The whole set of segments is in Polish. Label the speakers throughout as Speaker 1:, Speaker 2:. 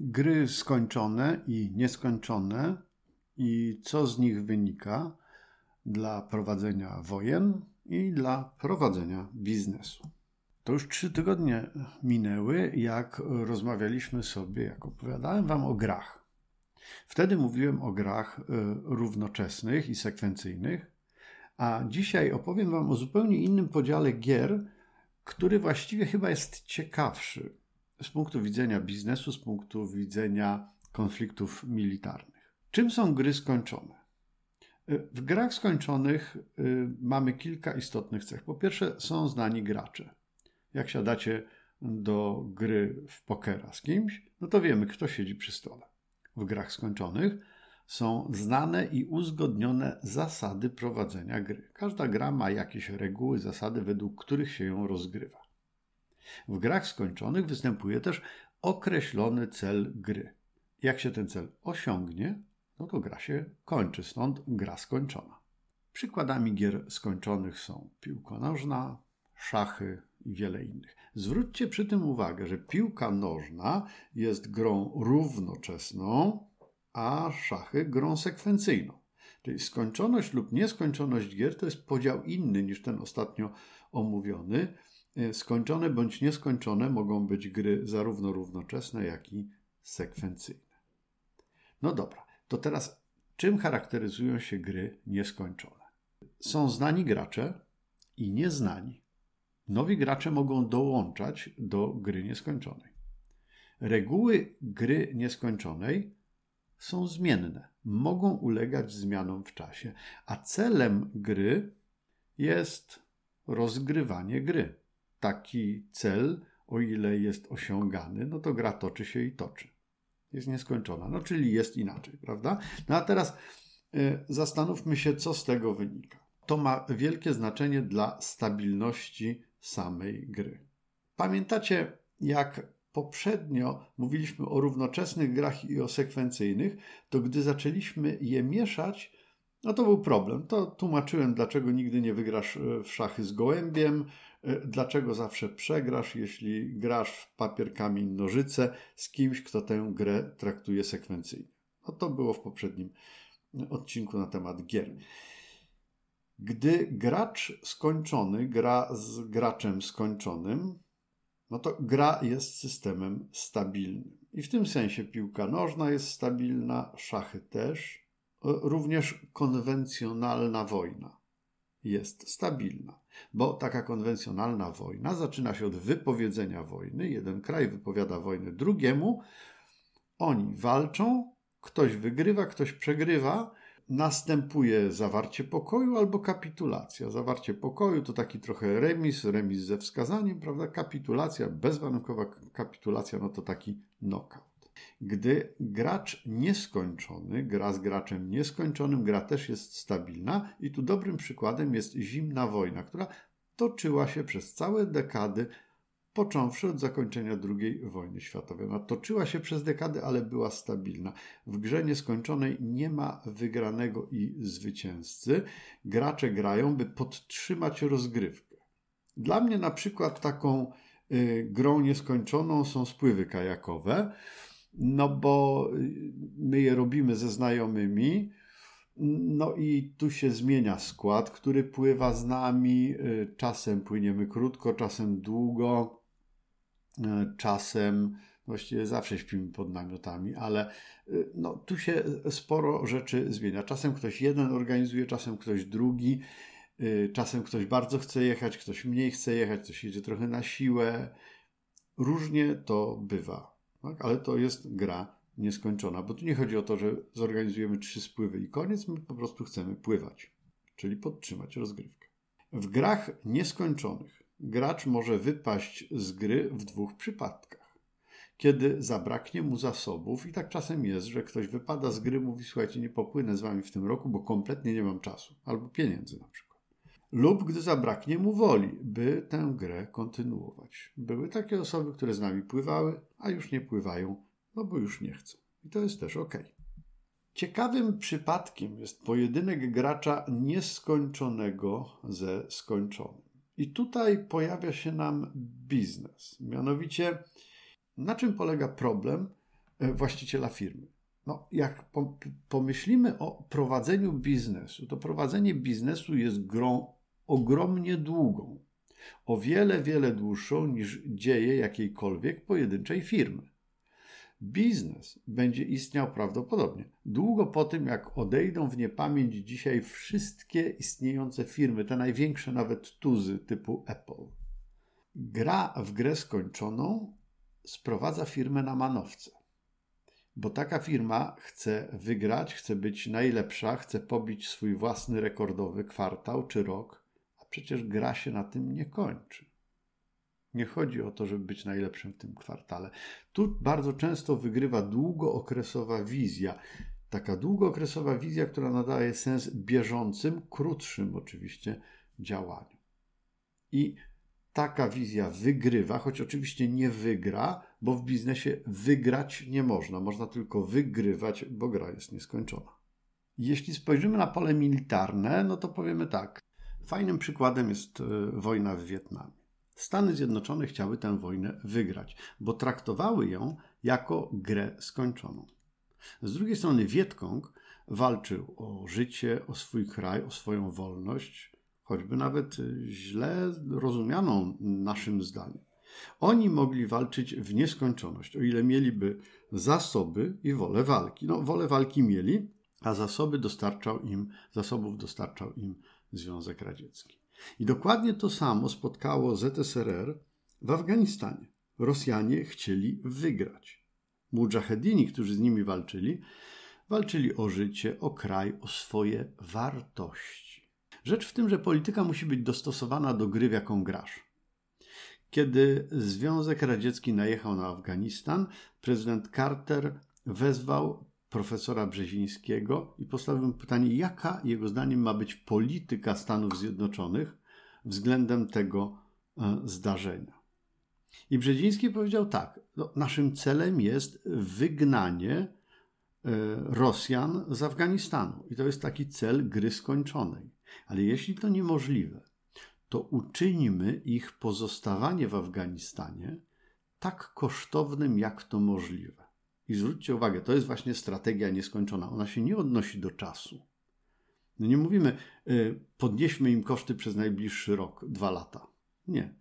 Speaker 1: Gry skończone i nieskończone i co z nich wynika dla prowadzenia wojen i dla prowadzenia biznesu. To już trzy tygodnie minęły, jak rozmawialiśmy sobie, jak opowiadałem Wam o grach. Wtedy mówiłem o grach e, równoczesnych i sekwencyjnych, a dzisiaj opowiem Wam o zupełnie innym podziale gier, który właściwie chyba jest ciekawszy z punktu widzenia biznesu, z punktu widzenia konfliktów militarnych. Czym są gry skończone? W grach skończonych y, mamy kilka istotnych cech. Po pierwsze, są znani gracze. Jak siadacie do gry w pokera z kimś, no to wiemy, kto siedzi przy stole. W grach skończonych są znane i uzgodnione zasady prowadzenia gry. Każda gra ma jakieś reguły, zasady, według których się ją rozgrywa. W grach skończonych występuje też określony cel gry. Jak się ten cel osiągnie, no to gra się kończy, stąd gra skończona. Przykładami gier skończonych są piłka nożna, szachy i wiele innych. Zwróćcie przy tym uwagę, że piłka nożna jest grą równoczesną, a szachy grą sekwencyjną. Czyli skończoność lub nieskończoność gier to jest podział inny niż ten ostatnio omówiony. E, skończone bądź nieskończone mogą być gry zarówno równoczesne, jak i sekwencyjne. No dobra, to teraz czym charakteryzują się gry nieskończone? Są znani gracze i nieznani. Nowi gracze mogą dołączać do gry nieskończonej. Reguły gry nieskończonej są zmienne, mogą ulegać zmianom w czasie, a celem gry jest rozgrywanie gry. Taki cel, o ile jest osiągany, no to gra toczy się i toczy. Jest nieskończona, no czyli jest inaczej, prawda? No a teraz y, zastanówmy się, co z tego wynika. To ma wielkie znaczenie dla stabilności samej gry. Pamiętacie, jak poprzednio mówiliśmy o równoczesnych grach i o sekwencyjnych, to gdy zaczęliśmy je mieszać, no to był problem. To tłumaczyłem, dlaczego nigdy nie wygrasz e, w szachy z gołębiem, dlaczego zawsze przegrasz, jeśli grasz w papier, kamień, nożyce z kimś, kto tę grę traktuje sekwencyjnie. No to było w poprzednim odcinku na temat gier. Gdy gracz skończony gra z graczem skończonym, no to gra jest systemem stabilnym. I w tym sensie piłka nożna jest stabilna, szachy też. Również konwencjonalna wojna jest stabilna, bo taka konwencjonalna wojna zaczyna się od wypowiedzenia wojny. Jeden kraj wypowiada wojnę drugiemu, oni walczą, ktoś wygrywa, ktoś przegrywa następuje zawarcie pokoju albo kapitulacja. Zawarcie pokoju to taki trochę remis, remis ze wskazaniem, prawda? Kapitulacja, bezwarunkowa kapitulacja, no to taki knockout. Gdy gracz nieskończony gra z graczem nieskończonym, gra też jest stabilna i tu dobrym przykładem jest zimna wojna, która toczyła się przez całe dekady począwszy od zakończenia II wojny światowej. Ona toczyła się przez dekady, ale była stabilna. W grze nieskończonej nie ma wygranego i zwycięzcy. Gracze grają, by podtrzymać rozgrywkę. Dla mnie na przykład taką y, grą nieskończoną są spływy kajakowe, no bo y, my je robimy ze znajomymi. No i tu się zmienia skład, który pływa z nami. Y, czasem płyniemy krótko, czasem długo. E, czasem, właściwie zawsze śpimy pod namiotami, ale no, tu się sporo rzeczy zmienia. Czasem ktoś jeden organizuje, czasem ktoś drugi, czasem ktoś bardzo chce jechać, ktoś mniej chce jechać, ktoś jedzie trochę na siłę. Różnie to bywa, tak? ale to jest gra nieskończona, bo tu nie chodzi o to, że zorganizujemy trzy spływy i koniec, my po prostu chcemy pływać, czyli podtrzymać rozgrywkę. W grach nieskończonych gracz może wypaść z gry w dwóch przypadkach. Kiedy zabraknie mu zasobów, i tak czasem jest, że ktoś wypada z gry, mówi: Słuchajcie, nie popłynę z wami w tym roku, bo kompletnie nie mam czasu, albo pieniędzy na przykład. Lub gdy zabraknie mu woli, by tę grę kontynuować. Były takie osoby, które z nami pływały, a już nie pływają, no bo już nie chcą. I to jest też ok. Ciekawym przypadkiem jest pojedynek gracza nieskończonego ze skończonym. I tutaj pojawia się nam biznes. Mianowicie, na czym polega problem, e, właściciela firmy. No, jak pomyślimy o prowadzeniu biznesu, to prowadzenie biznesu jest grą ogromnie długą. O wiele, wiele dłuższą niż dzieje jakiejkolwiek pojedynczej firmy. Biznes będzie istniał prawdopodobnie długo po tym, jak odejdą w niepamięć dzisiaj wszystkie istniejące firmy, te największe nawet tuzy typu Apple. Gra w grę skończoną sprowadza firmę na manowce. Bo taka firma chce wygrać, chce być najlepsza, chce pobić swój własny rekordowy kwartał czy rok, przecież gra się na tym nie kończy. Nie chodzi o to, żeby być najlepszym w tym kwartale. Tu bardzo często wygrywa długookresowa wizja. Taka długookresowa wizja, która nadaje sens bieżącym, krótszym oczywiście działaniu. I taka wizja wygrywa, choć oczywiście nie wygra, bo w biznesie wygrać nie można. Można tylko wygrywać, bo gra jest nieskończona. Jeśli spojrzymy na pole militarne, no to powiemy tak. Fajnym przykładem jest e, wojna w Wietnamie. Stany Zjednoczone chciały tę wojnę wygrać, bo traktowały ją jako grę skończoną. Z drugiej strony Wietkong walczył o życie, o swój kraj, o swoją wolność, choćby nawet źle rozumianą naszym zdaniem. Oni mogli walczyć w nieskończoność, o ile mieliby zasoby i wolę walki. No, wolę walki mieli, a zasoby dostarczał im, zasobów dostarczał im Związek Radziecki. I dokładnie to samo spotkało ZSRR w Afganistanie. Rosjanie chcieli wygrać. Mujahedini, którzy z nimi walczyli, walczyli o życie, o kraj, o swoje wartości. Rzecz w tym, że polityka musi być dostosowana do gry, w jaką grasz. Kiedy Związek Radziecki najechał na Afganistan, prezydent Carter wezwał profesora Brzezińskiego i postawił pytanie, jaka jego zdaniem ma być polityka Stanów Zjednoczonych względem tego e, zdarzenia. I Brzeziński powiedział tak: no, naszym celem jest wygnanie e, Rosjan z Afganistanu. I to jest taki cel gry skończonej. Ale jeśli to niemożliwe, to uczyńmy ich pozostawanie w Afganistanie tak kosztownym, jak to możliwe. I zwróćcie uwagę, to jest właśnie strategia nieskończona. Ona się nie odnosi do czasu. No nie mówimy, y, podnieśmy im koszty przez najbliższy rok, dwa lata. Nie.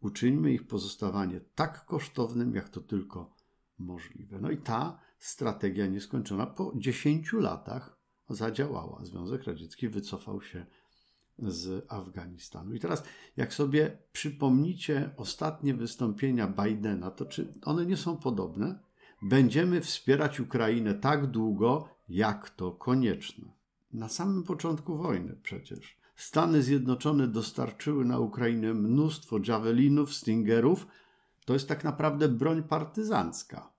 Speaker 1: Uczyńmy ich pozostawanie tak kosztownym, jak to tylko możliwe. No i ta strategia nieskończona po 10 latach zadziałała. Związek Radziecki wycofał się z Afganistanu. I teraz, jak sobie przypomnicie ostatnie wystąpienia Bidena, to czy one nie są podobne? Będziemy wspierać Ukrainę tak długo, jak to konieczne. Na samym początku wojny przecież Stany Zjednoczone dostarczyły na Ukrainę mnóstwo javelinów, stingerów. To jest tak naprawdę broń partyzancka.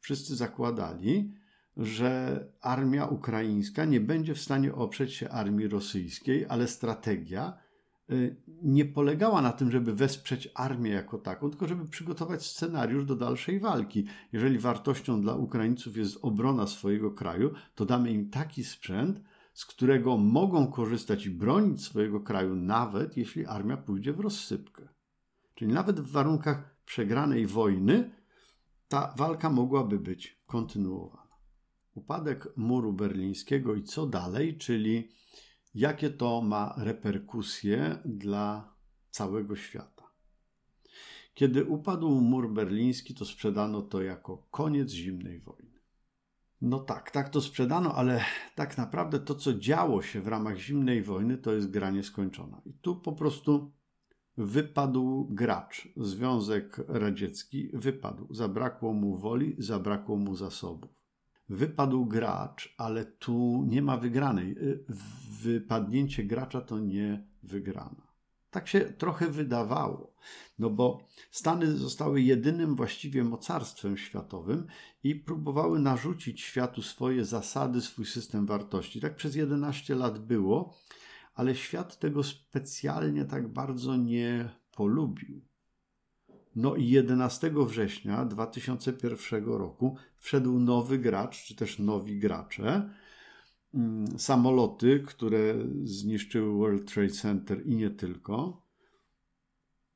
Speaker 1: Wszyscy zakładali, że armia ukraińska nie będzie w stanie oprzeć się armii rosyjskiej, ale strategia nie polegała na tym, żeby wesprzeć armię jako taką, tylko żeby przygotować scenariusz do dalszej walki. Jeżeli wartością dla Ukraińców jest obrona swojego kraju, to damy im taki sprzęt, z którego mogą korzystać i bronić swojego kraju, nawet jeśli armia pójdzie w rozsypkę. Czyli nawet w warunkach przegranej wojny ta walka mogłaby być kontynuowana upadek muru berlińskiego i co dalej, czyli jakie to ma reperkusje dla całego świata. Kiedy upadł mur berliński, to sprzedano to jako koniec zimnej wojny. No tak, tak to sprzedano, ale tak naprawdę to, co działo się w ramach zimnej wojny, to jest gra nieskończona. I tu po prostu wypadł gracz. Związek Radziecki wypadł. Zabrakło mu woli, zabrakło mu zasobów wypadł gracz, ale tu nie ma wygranej. Y, wypadnięcie gracza to nie wygrana. Tak się trochę wydawało, no bo Stany zostały jedynym właściwie mocarstwem światowym i próbowały narzucić światu swoje zasady, swój system wartości. Tak przez 11 lat było, ale świat tego specjalnie tak bardzo nie polubił. No i 11 września 2001 roku wszedł nowy gracz, czy też nowi gracze. Mm, samoloty, które zniszczyły World Trade Center i nie tylko.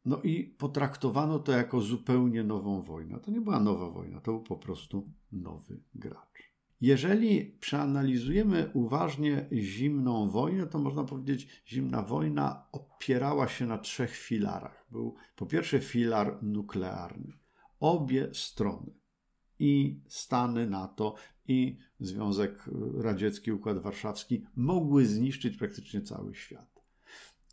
Speaker 1: No i potraktowano to jako zupełnie nową wojnę. To nie była nowa wojna, to był po prostu nowy gracz. Jeżeli przeanalizujemy uważnie zimną wojnę, to można powiedzieć, zimna wojna opierała się na trzech filarach. Był po pierwsze filar nuklearny. Obie strony, i Stany NATO, i Związek Radziecki, Układ Warszawski, mogły zniszczyć praktycznie cały świat.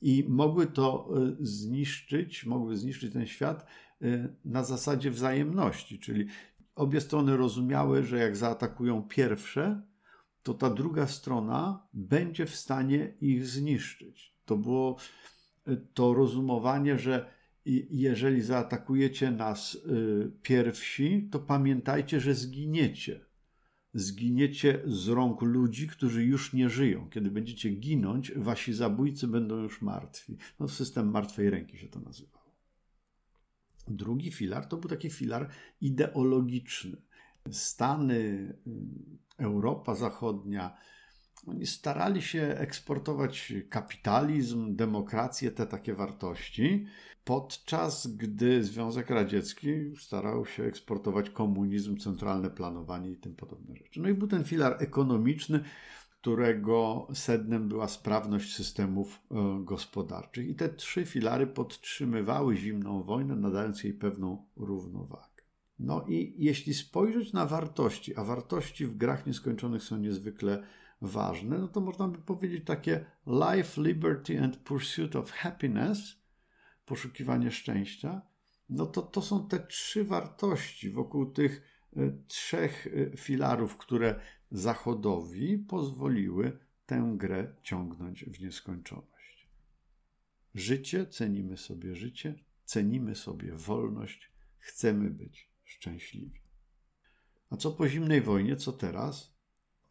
Speaker 1: I mogły to e, zniszczyć, mogły zniszczyć ten świat e, na zasadzie wzajemności, czyli obie strony rozumiały, że jak zaatakują pierwsze, to ta druga strona będzie w stanie ich zniszczyć. To było e, to rozumowanie, że jeżeli zaatakujecie nas pierwsi, to pamiętajcie, że zginiecie zginiecie z rąk ludzi, którzy już nie żyją. Kiedy będziecie ginąć, wasi zabójcy będą już martwi. No, system martwej ręki się to nazywało. Drugi filar to był taki filar ideologiczny. Stany, Europa Zachodnia, oni starali się eksportować kapitalizm, demokrację, te takie wartości, podczas gdy Związek Radziecki starał się eksportować komunizm, centralne planowanie i tym podobne rzeczy. No i był ten filar ekonomiczny, którego sednem była sprawność systemów e, gospodarczych. I te trzy filary podtrzymywały zimną wojnę, nadając jej pewną równowagę. No i jeśli spojrzeć na wartości, a wartości w grach nieskończonych są niezwykle ważne, no to można by powiedzieć takie life, liberty and pursuit of happiness, poszukiwanie szczęścia, no to to są te trzy wartości wokół tych trzech e, filarów, które Zachodowi pozwoliły tę grę ciągnąć w nieskończoność. Życie, cenimy sobie życie, cenimy sobie wolność, chcemy być szczęśliwi. A co po zimnej wojnie, co teraz?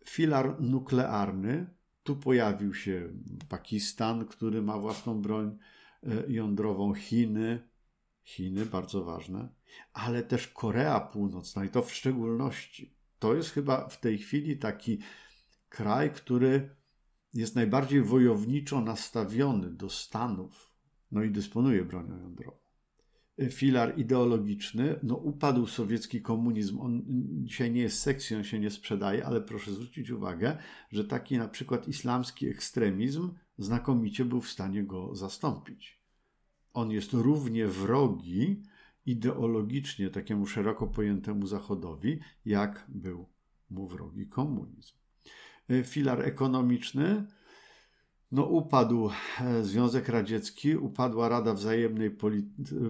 Speaker 1: filar nuklearny. Tu pojawił się Pakistan, który ma własną broń e, jądrową, Chiny, Chiny bardzo ważne, ale też Korea Północna i to w szczególności. To jest chyba w tej chwili taki kraj, który jest najbardziej wojowniczo nastawiony do Stanów, no i dysponuje bronią jądrową filar ideologiczny, no upadł sowiecki komunizm. On dzisiaj nie jest seksją, on się nie sprzedaje, ale proszę zwrócić uwagę, że taki na przykład islamski ekstremizm znakomicie był w stanie go zastąpić. On jest równie wrogi ideologicznie takiemu szeroko pojętemu Zachodowi, jak był mu wrogi komunizm. Filar ekonomiczny, no, upadł e, Związek Radziecki, upadła Rada Wzajemnej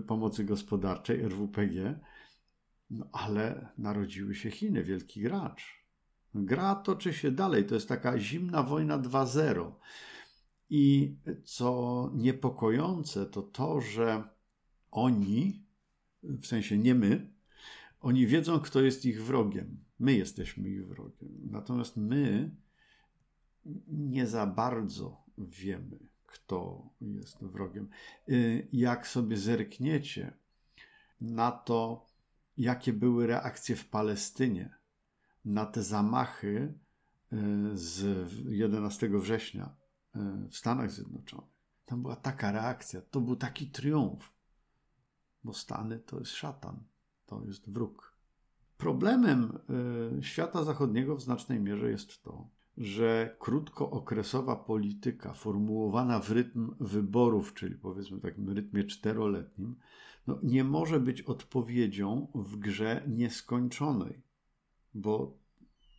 Speaker 1: Pomocy Gospodarczej, RWPG, no, ale narodziły się Chiny, wielki gracz. Gra toczy się dalej, to jest taka zimna wojna 2.0. I co niepokojące, to to, że oni, w sensie nie my, oni wiedzą, kto jest ich wrogiem. My jesteśmy ich wrogiem. Natomiast my nie za bardzo wiemy, kto jest wrogiem. Y, jak sobie zerkniecie na to, jakie były reakcje w Palestynie na te zamachy y, z 11 września w Stanach Zjednoczonych, tam była taka reakcja, to był taki triumf, bo Stany to jest szatan, to jest wróg. Problemem świata zachodniego w znacznej mierze jest to, że krótkookresowa polityka formułowana w rytm wyborów, czyli powiedzmy takim rytmie czteroletnim, no nie może być odpowiedzią w grze nieskończonej, bo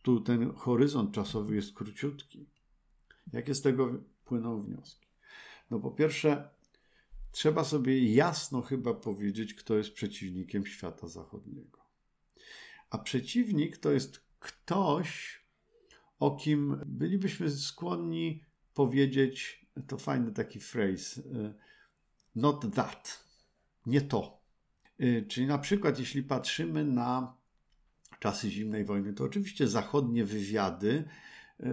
Speaker 1: tu ten horyzont czasowy jest króciutki. Jakie z tego płyną wnioski? No po pierwsze, trzeba sobie jasno chyba powiedzieć, kto jest przeciwnikiem świata zachodniego. A przeciwnik to jest ktoś, o kim bylibyśmy skłonni powiedzieć, to fajny taki phrase, y, not that, nie to. Y, czyli na przykład, jeśli patrzymy na czasy zimnej wojny, to oczywiście zachodnie wywiady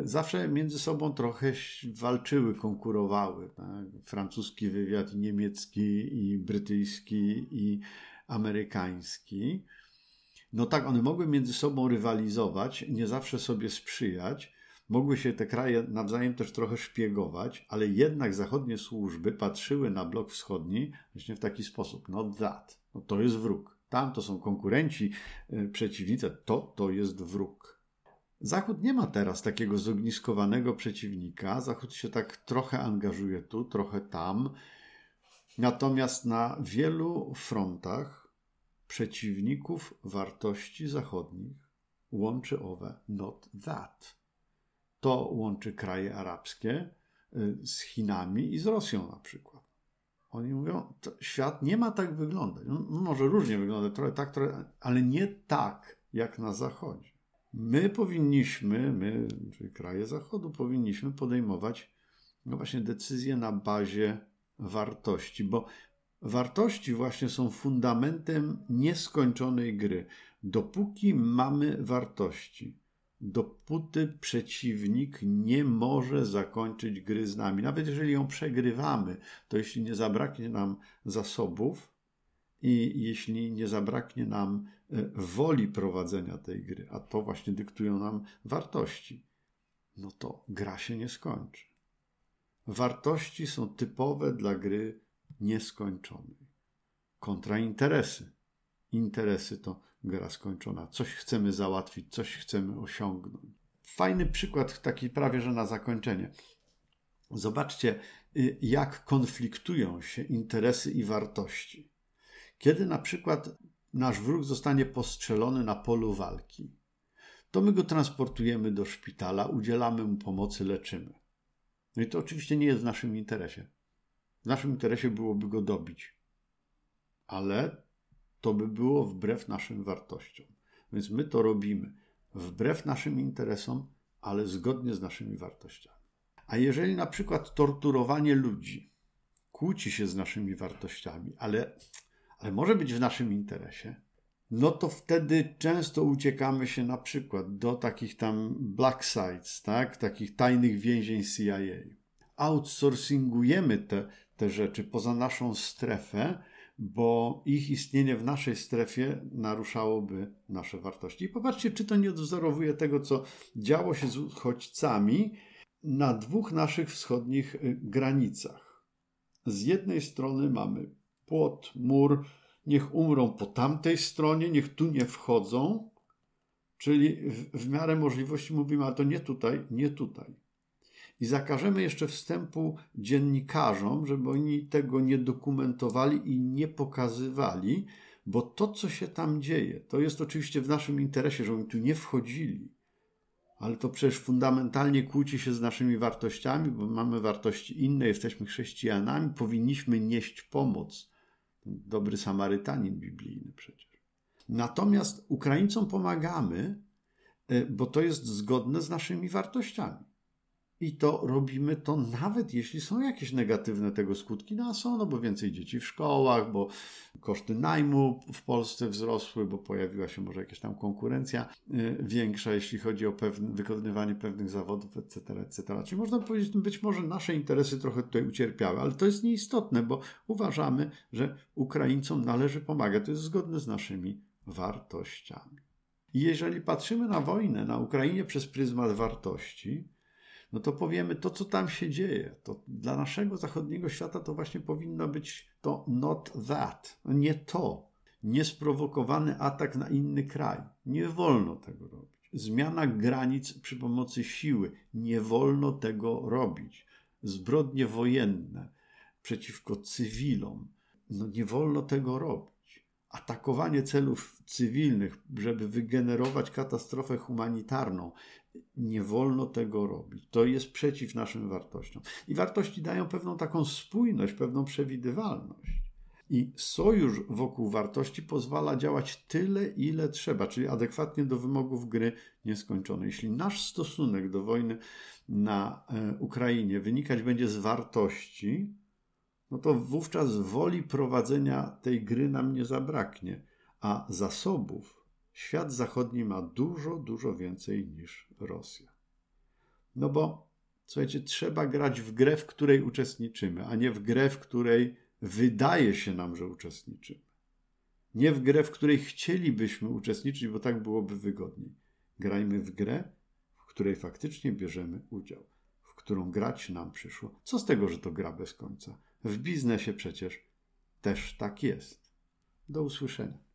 Speaker 1: zawsze między sobą trochę walczyły, konkurowały. Tak? Francuski wywiad, i niemiecki, i brytyjski, i amerykański no tak, one mogły między sobą rywalizować, nie zawsze sobie sprzyjać, mogły się te kraje nawzajem też trochę szpiegować, ale jednak zachodnie służby patrzyły na blok wschodni właśnie w taki sposób. Not that. No to jest wróg. Tam to są konkurenci, y, przeciwnicy. To to jest wróg. Zachód nie ma teraz takiego zogniskowanego przeciwnika. Zachód się tak trochę angażuje tu, trochę tam. Natomiast na wielu frontach przeciwników wartości zachodnich łączy owe not that. To łączy kraje arabskie y, z Chinami i z Rosją na przykład. Oni mówią, świat nie ma tak wyglądać. No, może różnie wygląda, trochę tak, trochę, ale nie tak jak na Zachodzie. My powinniśmy, my, czyli kraje Zachodu, powinniśmy podejmować no właśnie decyzje na bazie wartości, bo wartości właśnie są fundamentem nieskończonej gry. Dopóki mamy wartości, dopóty przeciwnik nie może zakończyć gry z nami. Nawet jeżeli ją przegrywamy, to jeśli nie zabraknie nam zasobów i jeśli nie zabraknie nam e, woli prowadzenia tej gry, a to właśnie dyktują nam wartości, no to gra się nie skończy. Wartości są typowe dla gry nieskończonej. Kontra interesy. Interesy to gra skończona. Coś chcemy załatwić, coś chcemy osiągnąć. Fajny przykład, taki prawie że na zakończenie. Zobaczcie, y, jak konfliktują się interesy i wartości. Kiedy na przykład nasz wróg zostanie postrzelony na polu walki, to my go transportujemy do szpitala, udzielamy mu pomocy, leczymy. No i to oczywiście nie jest w naszym interesie. W naszym interesie byłoby go dobić. Ale to by było wbrew naszym wartościom. Więc my to robimy wbrew naszym interesom, ale zgodnie z naszymi wartościami. A jeżeli na przykład torturowanie ludzi kłóci się z naszymi wartościami, ale, ale może być w naszym interesie, no to wtedy często uciekamy się na przykład do takich tam black sites, tak? takich tajnych więzień CIA. Outsourcingujemy te, te rzeczy poza naszą strefę, bo ich istnienie w naszej strefie naruszałoby nasze wartości. I popatrzcie, czy to nie odwzorowuje tego, co działo się z uchodźcami na dwóch naszych wschodnich y, granicach. Z jednej strony mamy płot, mur, niech umrą po tamtej stronie, niech tu nie wchodzą, czyli w, w miarę możliwości mówimy, a to nie tutaj, nie tutaj i zakażemy jeszcze wstępu dziennikarzom, żeby oni tego nie dokumentowali i nie pokazywali, bo to, co się tam dzieje, to jest oczywiście w naszym interesie, żeby oni tu nie wchodzili. Ale to przecież fundamentalnie kłóci się z naszymi wartościami, bo mamy wartości inne, jesteśmy chrześcijanami, powinniśmy nieść pomoc. Dobry Samarytanin biblijny przecież. Natomiast Ukraińcom pomagamy, e, bo to jest zgodne z naszymi wartościami. I to robimy to nawet jeśli są jakieś negatywne tego skutki, no a są, no bo więcej dzieci w szkołach, bo koszty najmu w Polsce wzrosły, bo pojawiła się może jakaś tam konkurencja y, większa, jeśli chodzi o pewne, wykonywanie pewnych zawodów, etc., etc. Czyli można powiedzieć, no być może nasze interesy trochę tutaj ucierpiały, ale to jest nieistotne, bo uważamy, że Ukraińcom należy pomagać. To jest zgodne z naszymi wartościami. I jeżeli patrzymy na wojnę na Ukrainie przez pryzmat wartości, no to powiemy to, co tam się dzieje. To dla naszego zachodniego świata to właśnie powinno być to not that, no nie to. Niesprowokowany atak na inny kraj. Nie wolno tego robić. Zmiana granic przy pomocy siły. Nie wolno tego robić. Zbrodnie wojenne przeciwko cywilom. No nie wolno tego robić. Atakowanie celów cywilnych, żeby wygenerować katastrofę humanitarną, nie wolno tego robić. To jest przeciw naszym wartościom. I wartości dają pewną taką spójność, pewną przewidywalność. I sojusz wokół wartości pozwala działać tyle, ile trzeba, czyli adekwatnie do wymogów gry nieskończonej. Jeśli nasz stosunek do wojny na e, Ukrainie wynikać będzie z wartości, no to wówczas woli prowadzenia tej gry nam nie zabraknie, a zasobów świat zachodni ma dużo, dużo więcej niż Rosja. No bo, słuchajcie, trzeba grać w grę, w której uczestniczymy, a nie w grę, w której wydaje się nam, że uczestniczymy. Nie w grę, w której chcielibyśmy uczestniczyć, bo tak byłoby wygodniej. Grajmy w grę, w której faktycznie bierzemy udział, w którą grać nam przyszło. Co z tego, że to gra bez końca? W biznesie przecież też tak jest. Do usłyszenia.